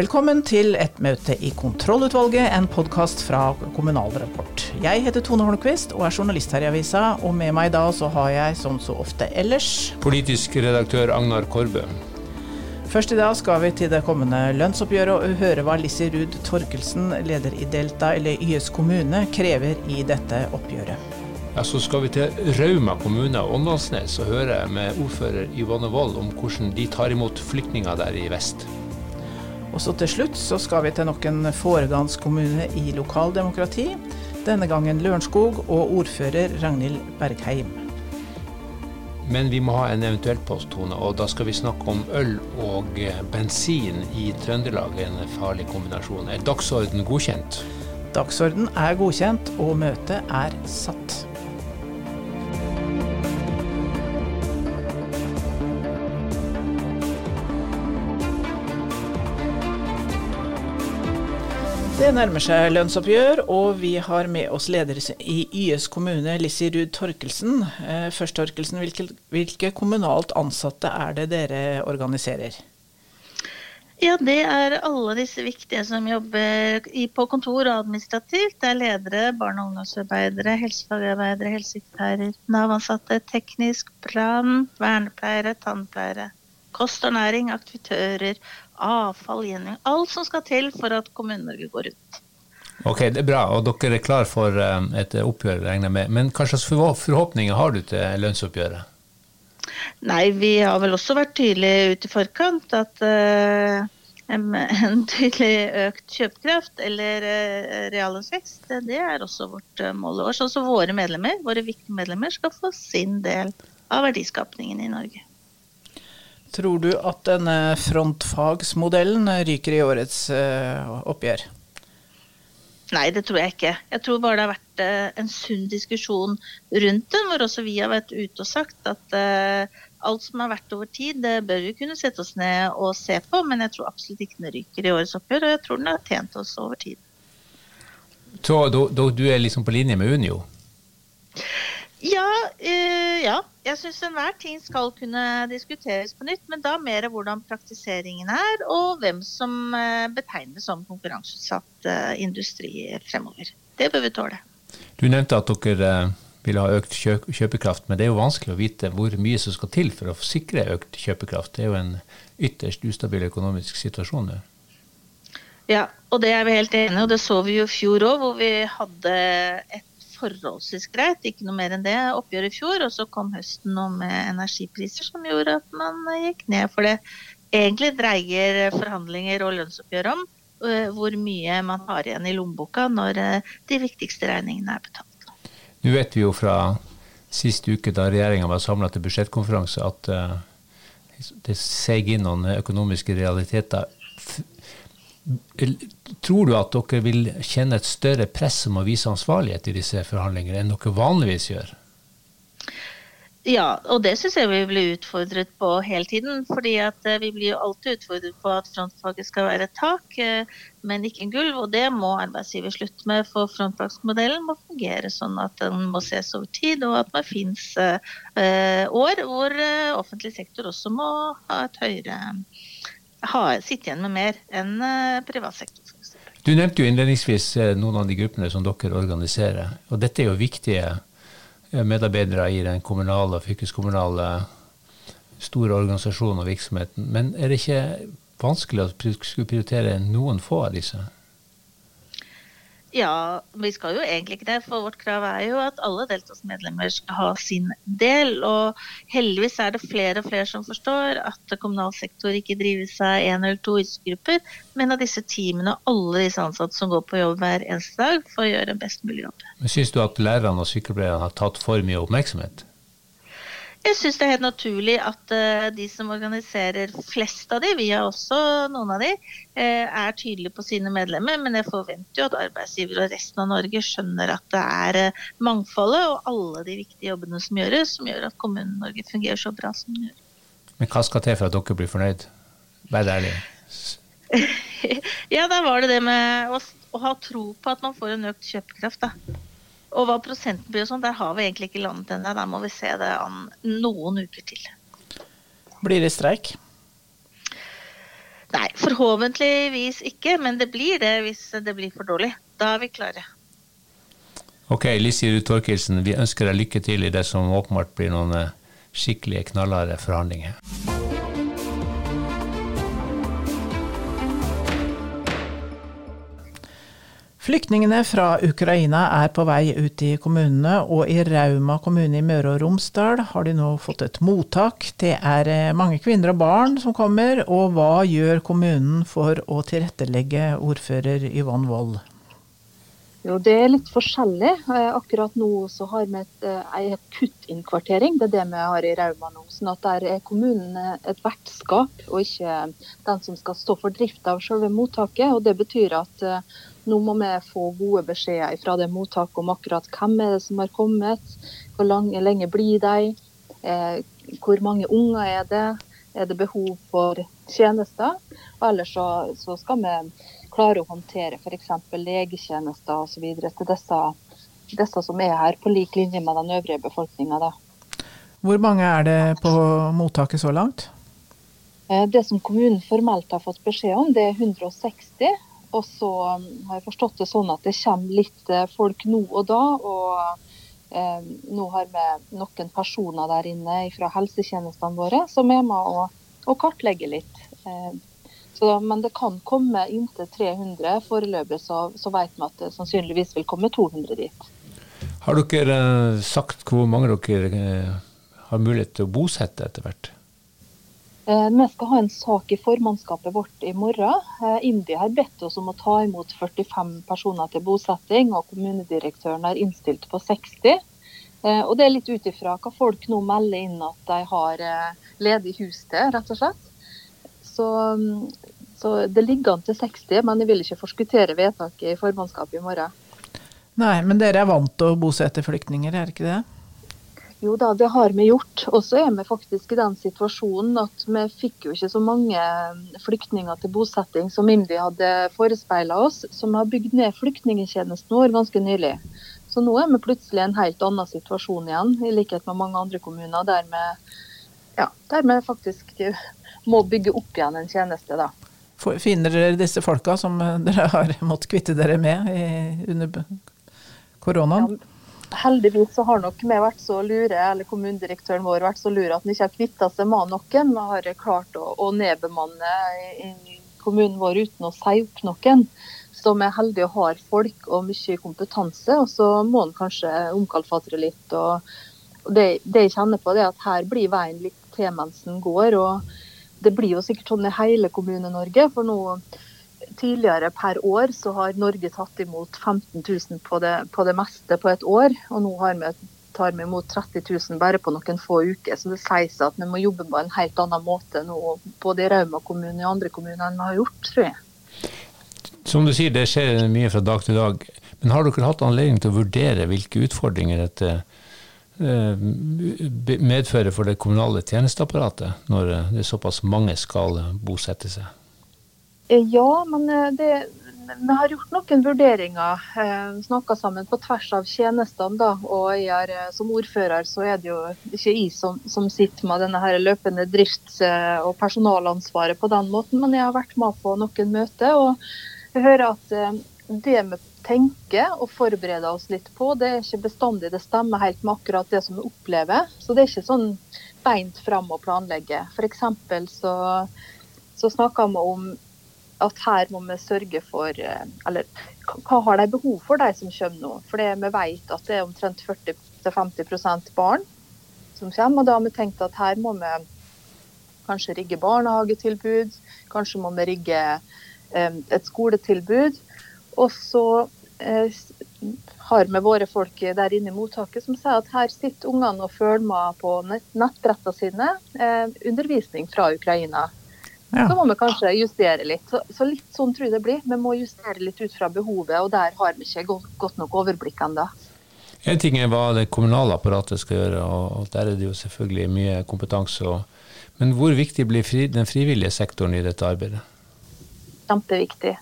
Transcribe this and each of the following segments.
Velkommen til et møte i Kontrollutvalget, en podkast fra Kommunal Rapport. Jeg heter Tone Holmquist og er journalist her i avisa, og med meg da så har jeg, som så ofte ellers Politisk redaktør Agnar Korbø. Først i dag skal vi til det kommende lønnsoppgjøret og høre hva Lissi Ruud Torkelsen, leder i Delta eller YS kommune, krever i dette oppgjøret. Ja, Så skal vi til Rauma kommune og Åndalsnes og høre med ordfører Yvonne Wold om hvordan de tar imot flyktninger der i vest. Og så til slutt så skal vi til nok en foregangskommune i lokaldemokrati. Denne gangen Lørenskog og ordfører Ragnhild Bergheim. Men vi må ha en eventuell posttone, og da skal vi snakke om øl og bensin i Trøndelag. En farlig kombinasjon. Er dagsorden godkjent? Dagsorden er godkjent, og møtet er satt. Det nærmer seg lønnsoppgjør, og vi har med oss leder i YS kommune, Lissi Ruud Torkelsen. Eh, først, Torkelsen, hvilke, hvilke, kommunalt ansatte er det dere organiserer? Ja, Det er alle disse viktige som jobber på kontor og administrativt. Det er ledere, barne- og ungdomsarbeidere, helsefagarbeidere, helsesykepleiere, Nav-ansatte, teknisk, plan, vernepleiere, tannpleiere, kost og næring, aktivitører, avfall, gjenvinning. Alt som skal til for at Kommune-Norge går rundt. Ok, det er bra, og dere er klar for eh, et oppgjør, regner jeg med. Men hva slags forhåpninger har du til lønnsoppgjøret? Nei, vi har vel også vært tydelige ute i forkant at uh, en tydelig økt kjøpekraft eller uh, reallønnsvekst, det er også vårt uh, mål i år. Så også våre medlemmer, våre viktige medlemmer skal få sin del av verdiskapningen i Norge. Tror du at denne frontfagsmodellen ryker i årets uh, oppgjør? Nei, det tror jeg ikke. Jeg tror bare det har vært uh, en sunn diskusjon rundt den, hvor også vi har vært ute og sagt at uh, alt som har vært over tid, det bør vi kunne sette oss ned og se på, men jeg tror absolutt ikke den ryker i årets oppgjør, og jeg tror den har tjent oss over tid. Så du, du er liksom på linje med Unio? Ja, øh, ja. Jeg syns enhver ting skal kunne diskuteres på nytt, men da mer hvordan praktiseringen er, og hvem som øh, betegnes som konkurranseutsatt øh, industri fremover. Det bør vi tåle. Du nevnte at dere vil ha økt kjøpekraft, men det er jo vanskelig å vite hvor mye som skal til for å sikre økt kjøpekraft. Det er jo en ytterst ustabil økonomisk situasjon nå. Ja, og det er vi helt enige i, og det så vi jo i fjor òg, hvor vi hadde et forholdsvis greit, ikke noe mer enn det, oppgjør i fjor. Og så kom høsten nå med energipriser som gjorde at man gikk ned. For det egentlig dreier forhandlinger og lønnsoppgjør om hvor mye man har igjen i lommeboka når de viktigste regningene er betalt. Nå vet vi jo fra sist uke da regjeringa var samla til budsjettkonferanse at det seig inn noen økonomiske realiteter Tror du at dere vil kjenne et større press om å vise ansvarlighet i disse forhandlingene enn dere vanligvis gjør? Ja, og det syns jeg vi blir utfordret på hele tiden. fordi vi blir jo alltid utfordret på at frontfaget skal være et tak, men ikke en gulv. Og det må arbeidsgiver slutte med, for frontfagsmodellen må fungere sånn at den må ses over tid, og at det fins år hvor offentlig sektor også må ha et høyere ha, sitte igjen med mer enn uh, privat sektor. Du nevnte jo innledningsvis noen av de gruppene som dere organiserer. og Dette er jo viktige medarbeidere i den kommunale og fylkeskommunale store organisasjonen og virksomheten. Men er det ikke vanskelig å prioritere noen få av disse? Ja, vi skal jo egentlig ikke det. For vårt krav er jo at alle Deltas medlemmer skal ha sin del. Og heldigvis er det flere og flere som forstår at kommunal sektor ikke drives av én eller to yrkesgrupper, men av disse teamene og alle disse ansatte som går på jobb hver eneste dag for å gjøre en best mulig jobb. Men Syns du at lærerne og sykepleierne har tatt for mye oppmerksomhet? Jeg syns det er helt naturlig at uh, de som organiserer flest av de, vi har også noen av de, uh, er tydelige på sine medlemmer. Men jeg forventer jo at arbeidsgivere og resten av Norge skjønner at det er uh, mangfoldet og alle de viktige jobbene som gjøres, som gjør at Kommune-Norge fungerer så bra som den gjør. Men hva skal til for at dere blir fornøyd? Vær ærlig. ja, da var det det med å, å ha tro på at man får en økt kjøpekraft, da. Og hva prosenten blir og sånn, der har vi egentlig ikke landet ennå. Der må vi se det an noen uker til. Blir det streik? Nei, forhåpentligvis ikke, men det blir det hvis det blir for dårlig. Da er vi klare. Ok, Lissi Ruud Torkelsen, vi ønsker deg lykke til i det som åpenbart blir noen eh, skikkelige, knallharde forhandlinger. Flyktningene fra Ukraina er på vei ut i kommunene, og i Rauma kommune i Møre og Romsdal har de nå fått et mottak. Det er eh, mange kvinner og barn som kommer, og hva gjør kommunen for å tilrettelegge ordfører Yvonne Wold? Jo, Det er litt forskjellig. Eh, akkurat nå så har vi et, eh, en akuttinnkvartering. Det er det vi har i Rauma nå. sånn at Der er kommunen et vertskap, og ikke den som skal stå for drift av selve mottaket. og Det betyr at eh, nå må vi få gode beskjeder fra det mottaket om akkurat hvem er det som har kommet, hvor lange, lenge blir de, eh, hvor mange unger er det, er det behov for tjenester. Og ellers så, så skal vi klare å håndtere f.eks. legetjenester osv. til disse, disse, som er her, på lik linje med den øvrige befolkninga. Hvor mange er det på mottaket så langt? Eh, det som kommunen formelt har fått beskjed om, det er 160. Og så um, har jeg forstått det sånn at det kommer litt eh, folk nå og da. og eh, nå har vi noen personer der inne fra helsetjenestene våre som er med å, og kartlegge litt. Eh, så, men det kan komme inntil 300. Foreløpig så, så vet vi at det sannsynligvis vil komme 200 dit. Har dere eh, sagt hvor mange dere eh, har mulighet til å bosette etter hvert? Eh, vi skal ha en sak i formannskapet vårt i morgen. IMDi har bedt oss om å ta imot 45 personer til bosetting, og kommunedirektøren har innstilt på 60. Og Det er litt ut ifra hva folk nå melder inn at de har ledig hus til, rett og slett. Så, så det ligger an til 60, men jeg vil ikke forskuttere vedtaket i formannskapet i morgen. Nei, men dere er vant til å bosette flyktninger, er ikke det? Jo da, det har vi gjort. Og så er vi faktisk i den situasjonen at vi fikk jo ikke så mange flyktninger til bosetting som IMDi hadde forespeila oss, så vi har bygd ned flyktningtjenesten vår ganske nylig. Så nå er vi plutselig i en helt annen situasjon igjen, i likhet med mange andre kommuner, der vi, ja, der vi faktisk må bygge opp igjen en tjeneste. da. Finner dere disse folka som dere har måttet kvitte dere med i, under koronaen? Ja, heldigvis så har nok vi vært så lure, eller kommunedirektøren vår vært så lure at han ikke har kvitta seg med noen. Vi har klart å, å nedbemanne i, i kommunen vår uten å si opp noen. Så vi er heldige og har folk og mye kompetanse. Og så må en kanskje omkalfatre litt. og, det, det, jeg kjenner på, det er at her blir veien litt til mens den går. og det blir jo sikkert sånn i hele Kommune-Norge. For nå tidligere per år så har Norge tatt imot 15 000 på det, på det meste på et år. Og nå vi, tar vi imot 30 000 bare på noen få uker. Så det sies at vi må jobbe på en helt annen måte nå, både i Rauma kommune og andre kommuner enn vi har gjort, tror jeg. Som du sier, det skjer mye fra dag til dag. Men har dere hatt anledning til å vurdere hvilke utfordringer dette Eh, medfører for det kommunale tjenesteapparatet når det er såpass mange skal bosette seg? Eh, ja, men det, vi har gjort noen vurderinger. Snakka sammen på tvers av tjenestene. Da, og er, som ordfører så er det jo ikke jeg som, som sitter med denne her løpende drifts- og personalansvaret på den måten, men jeg har vært med på noen møter. og jeg hører at det vi tenker og forbereder oss litt på, det er ikke bestandig det stemmer helt med akkurat det som vi opplever. Så det er ikke sånn beint fram å planlegge. F.eks. så, så snakker vi om at her må vi sørge for eh, Eller hva har de behov for, de som kommer nå? For vi vet at det er omtrent 40-50% barn som kommer. Og da har vi tenkt at her må vi kanskje rigge barnehagetilbud. Kanskje må vi rigge eh, et skoletilbud. Og så eh, har vi våre folk der inne i mottaket som sier at her sitter ungene og følger med på nettbrettene sine undervisning fra Ukraina. Ja. Så må vi kanskje justere litt. Så, så, litt sånn tror jeg det blir. Vi må justere litt ut fra behovet, og der har vi ikke godt, godt nok overblikk ennå. En ting er hva det kommunale apparatet skal gjøre, og der er det jo selvfølgelig mye kompetanse. Og, men hvor viktig blir fri, den frivillige sektoren i dette arbeidet? Kjempeviktig.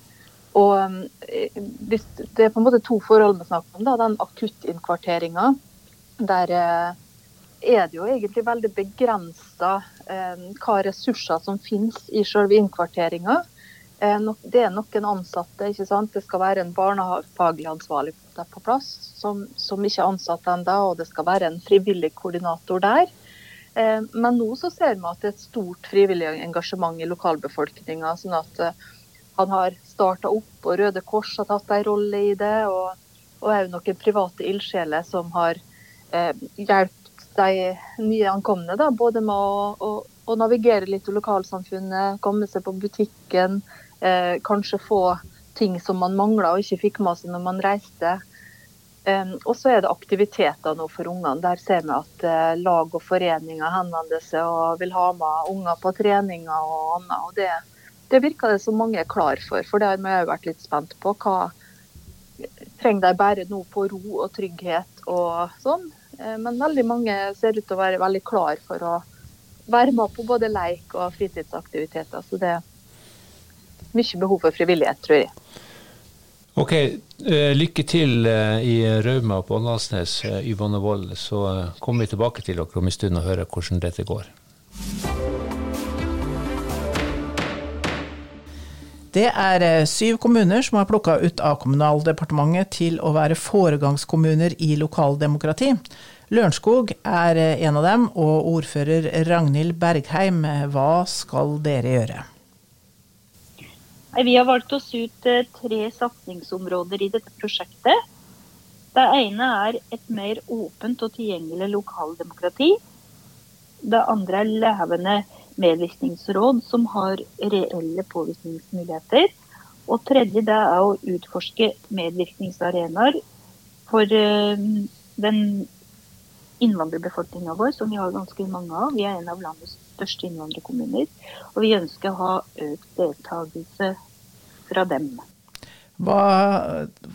Og eh, Det er på en måte to forhold vi snakker om. Da. Den akuttinnkvarteringa der, eh, er det jo egentlig veldig begrensa eh, hva ressurser som finnes i selve innkvarteringa. Eh, det er noen ansatte, ikke sant? det skal være en barnefaglig ansvarlig på plass som, som ikke er ansatt ennå, og det skal være en frivillig koordinator der. Eh, men nå så ser vi at det er et stort frivillig engasjement i lokalbefolkninga. Sånn at eh, han har starta opp, og Røde Kors har tatt en rolle i det. Og, og òg noen private ildsjeler som har eh, hjulpet de nye ankomne. Da, både med å, å, å, navigere litt i lokalsamfunnet, komme seg på butikken, eh, kanskje få ting som man mangla og ikke fikk med seg når man reiste. Eh, og så er det aktiviteter nå for ungene. Der ser vi at eh, lag og foreninger henvender seg og vil ha med unger på treninger og annet. Og det, det virker det som mange er klar for, for det har vi òg vært litt spent på. Hva trenger de bare nå på ro og trygghet og sånn? Eh, men veldig mange ser ut til å være veldig klar for å være med på både leik og fritidsaktiviteter. Så det er mye behov for frivillighet, tror jeg. Ok, eh, lykke til eh, i Rauma på Åndalsnes, Yvonne Wold. Så kommer vi tilbake til dere om en stund og hører hvordan dette går. Det er syv kommuner som er plukka ut av Kommunaldepartementet til å være foregangskommuner i lokaldemokrati. Lørenskog er en av dem, og ordfører Ragnhild Bergheim, hva skal dere gjøre? Vi har valgt oss ut eh, tre satsingsområder i dette prosjektet. Det ene er et mer åpent og tilgjengelig lokaldemokrati. Det andre er levende medvirkningsråd som har reelle påvirkningsmuligheter. Og tredje det er å utforske medvirkningsarenaer for eh, den innvandrerbefolkninga vår, som vi har ganske mange av. Vi er en av landets største innvandrerkommuner. Og vi ønsker å ha økt deltakelse fra dem. Hva,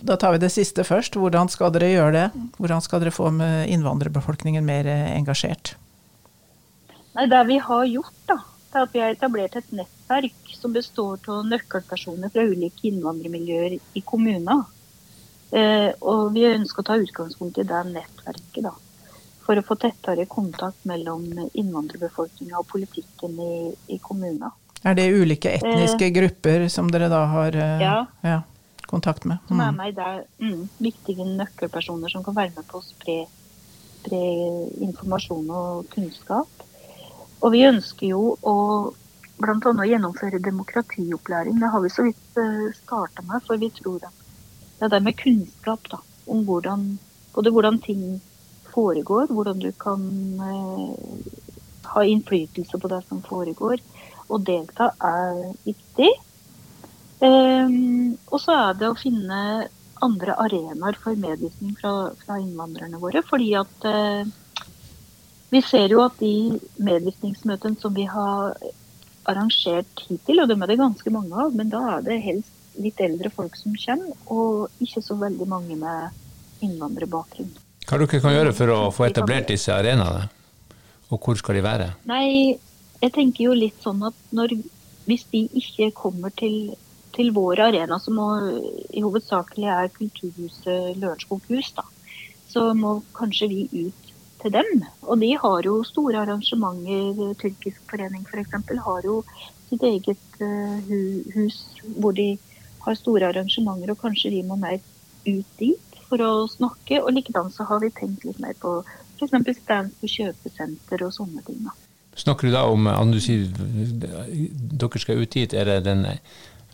da tar vi det siste først. Hvordan skal dere gjøre det? Hvordan skal dere få innvandrerbefolkningen mer engasjert? Nei, Det vi har gjort, da, det er at vi har etablert et nettverk som består av nøkkelpersoner fra ulike innvandrermiljøer i kommuner. Eh, og vi ønsker å ta utgangspunkt i det nettverket. da, For å få tettere kontakt mellom innvandrerbefolkninga og politikken i, i kommuner. Er det ulike etniske eh, grupper som dere da har eh, ja. Ja, kontakt med? Mm. Som er mm. med der. Mm, viktige nøkkelpersoner som kan være med på å spre, spre informasjon og kunnskap. Og vi ønsker jo å bl.a. gjennomføre demokratiopplæring. Det har vi så vidt eh, starta med, for vi tror at det er det med kunnskap da, om hvordan, både hvordan ting foregår, hvordan du kan eh, ha innflytelse på det som foregår. Og delta er viktig. Um, og så er det å finne andre arenaer for medvirkning fra, fra, innvandrerne våre. Fordi at uh, vi ser jo at de medvirkningsmøtene som vi har arrangert hittil, og dem er det ganske mange av, men da er det helst litt eldre folk som kommer, og ikke så veldig mange med innvandrerbakgrunn. Hva dere kan gjøre for å få etablert disse arenaene, og hvor skal de være? Nei, jeg tenker jo litt sånn at når, hvis de ikke kommer til, til vår arena, som i hovedsakelig er Kulturhuset Lørenskog hus, da, så må kanskje vi ut til dem. Og de har jo store arrangementer. Tyrkisk forening f.eks. har jo sitt eget uh, hus hvor de har store arrangementer, og kanskje vi må mer ut dit for å snakke. Og likedan så har vi tenkt litt mer på f.eks. stands på kjøpesenter og sånne ting. da. Snakker du da om du sier dere skal ut dit, er det den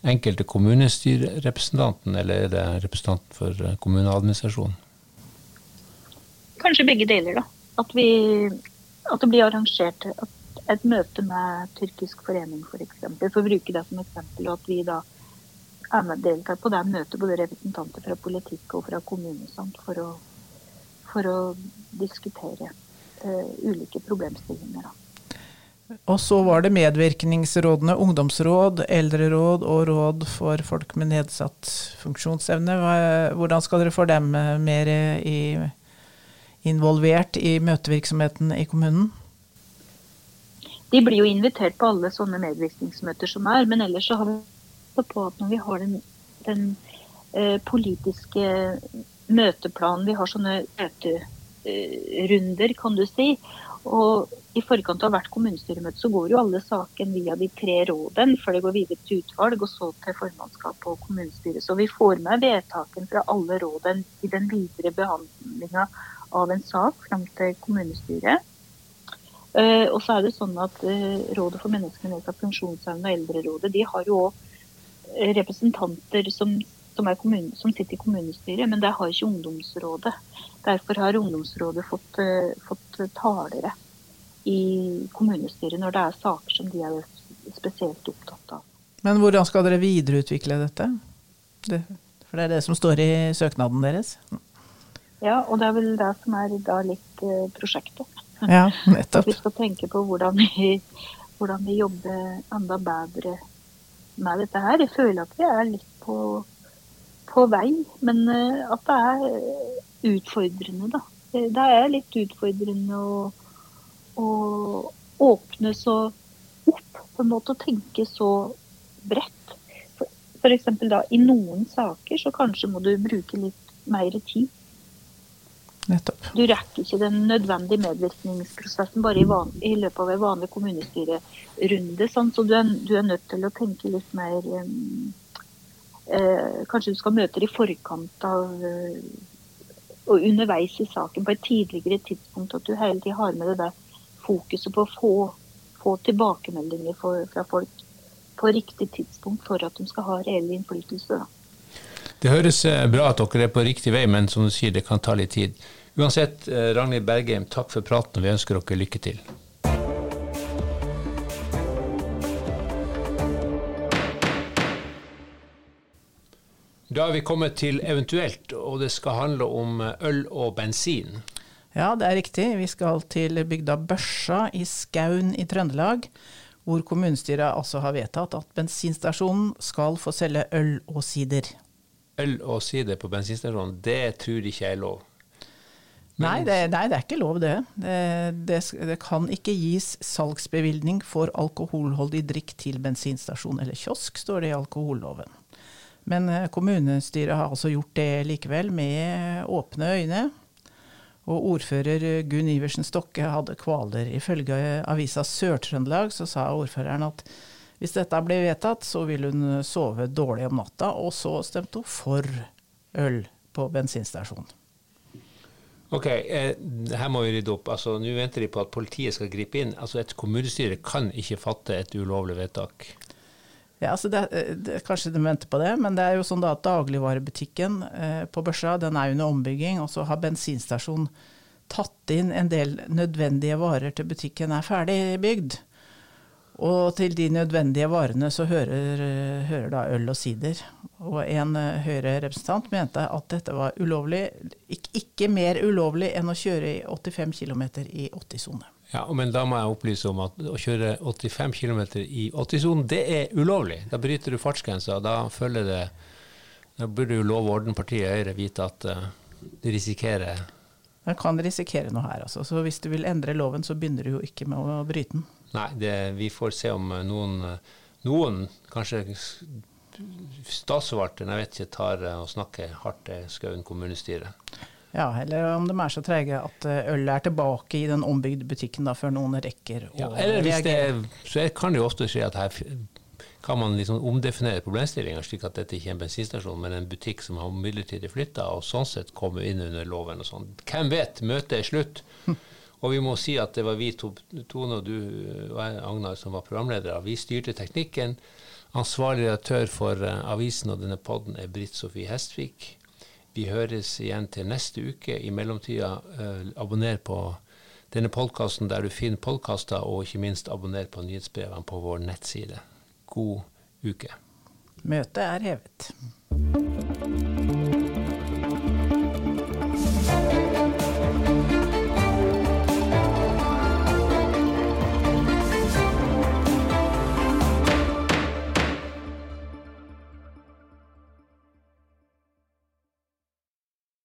enkelte kommunestyrerepresentanten, eller er det representanten for kommuneadministrasjonen? Kanskje begge deler, da at, vi, at det blir arrangert et møte med tyrkisk forening f.eks. For, eksempel, for å bruke det som eksempel. Og at vi da er med deltar på det møtet, både representanter fra politikk og fra kommune, for å, for å diskutere uh, ulike problemstillinger. Da. Og så var det medvirkningsrådene, ungdomsråd, eldreråd og råd for folk med nedsatt funksjonsevne. Hvordan skal dere få dem mer i involvert i møtevirksomheten i kommunen? De blir jo invitert på alle sånne medvirkningsmøter som er, men ellers så har vi på at når vi har den, den eh, politiske møteplanen, vi har sånne møterunder, kan du si. Og i forkant av hvert kommunestyremøte så går jo alle saken via de tre rådene før det går videre til utvalg og så til formannskap og kommunestyre. Så vi får med vedtakene fra alle rådene i den videre behandlinga av en sak fram til kommunestyret. Uh, og så er det sånn at uh, Rådet for mennesker med nedsatt funksjonsevne og Eldrerådet de har jo òg representanter som, som, kommune, som, sitter i kommunestyret, men det har ikke ungdomsrådet. Derfor har ungdomsrådet fått, uh, fått talere i kommunestyret når det er saker som de er spesielt opptatt av. Men hvordan skal dere videreutvikle dette? Det, for det er det som står i søknaden deres? Ja, og det er vel det som er da litt prosjektet. Ja, nettopp. Vi skal tenke på hvordan vi, hvordan vi jobber enda bedre med dette her. Jeg føler at vi er litt på, på vei, men eh, at det er utfordrende, da. Det er litt utfordrende å, å åpne så opp, på en måte, å tenke så bredt. F.eks. da i noen saker så kanskje må du bruke litt mer tid Nettopp. Du rekker ikke den nødvendige medvirkningsprosessen bare i, van, i løpet av en vanlig kommunestyrerunde. Sånn, så du er, du er, nødt til å tenke litt mer um, eh, Kanskje du skal møte i forkant av uh, og underveis i saken på et tidligere tidspunkt. At du hele tiden har med det der fokuset på å få, få tilbakemeldinger for, fra folk på riktig tidspunkt for at de skal ha reell innflytelse. Da. Det høres eh, bra at dere er på riktig vei, men som du sier, det kan ta litt tid. Uansett, eh, Ragnhild Bergheim, takk for praten, og vi ønsker dere lykke til. Da er vi kommet til eventuelt, og det skal handle om eh, øl og bensin. Ja, det er riktig. Vi skal til bygda Børsa i Skaun i Trøndelag, hvor kommunestyret altså har vedtatt at bensinstasjonen skal få selge øl og sider. Øl og sider på bensinstasjonen, det tror ikke jeg er lov. Nei det, nei, det, er ikke lov, det. Det, det. kan ikke gis salgsbevilgning for alkoholholdig drikk til bensinstasjon eller kiosk, står det i alkoholloven. Men eh, kommunestyret har altså gjort det likevel, med åpne øyne. Og ordfører Gunn Iversen Stokke hadde kvaler. Ifølge avisa Sør-Trøndelag så sa ordføreren at hvis dette ble vedtatt, så ville hun sove dårlig om natta, og så stemte hun for øl på bensinstasjonen. Ok, eh, her må vi rydde opp. Altså, Nå venter de på at politiet skal gripe inn. Altså, Et kommunestyre kan ikke fatte et ulovlig vedtak. Ja, altså det, det, Kanskje de venter på det, men det er jo sånn da at dagligvarebutikken eh, på Børsa den er under ombygging, og så har bensinstasjonen tatt inn en del nødvendige varer til butikken er ferdig bygd. Og til de nødvendige varene så hører, hører da øl og sider. Og en eh, Høyre-representant mente at dette var ulovlig, ikke, ikke, mer ulovlig enn å kjøre i 85 km i 80-sone. Ja, men da må jeg opplyse om at å kjøre 85 km i 80-sonen, det er ulovlig. Da bryter du fartsgrensa. Da følger det Da burde jo Lov og orden-partiet Høyre vite at uh, de risikerer Man kan risikere noe her, altså. Så hvis du vil endre loven, så begynner du jo ikke med å bryte den. Nei, det, vi får se om noen, noen kanskje statsforvalteren jeg vet ikke, tar og snakker hardt til Skaun kommunestyre. Ja, eller om de er så trege at ølet er tilbake i den ombygde butikken da, før noen rekker å ja, eller hvis det, Så kan det jo ofte skje at her kan man liksom omdefinere problemstillinga slik at dette ikke er en bensinstasjon, men en butikk som har midlertidig flytta, og sånn sett kommer inn under loven og sånn. Hvem vet? Møtet er slutt. Og vi må si at det var vi to, Tone og du og Agnar, som var programledere. Vi styrte teknikken. Ansvarlig redaktør for uh, avisen og denne podden er Britt Sofie Hestvik. Vi høres igjen til neste uke. I mellomtida, uh, abonner på denne podkasten der du finner podkaster, og ikke minst abonner på nyhetsbrevene på vår nettside. God uke. Møtet er hevet.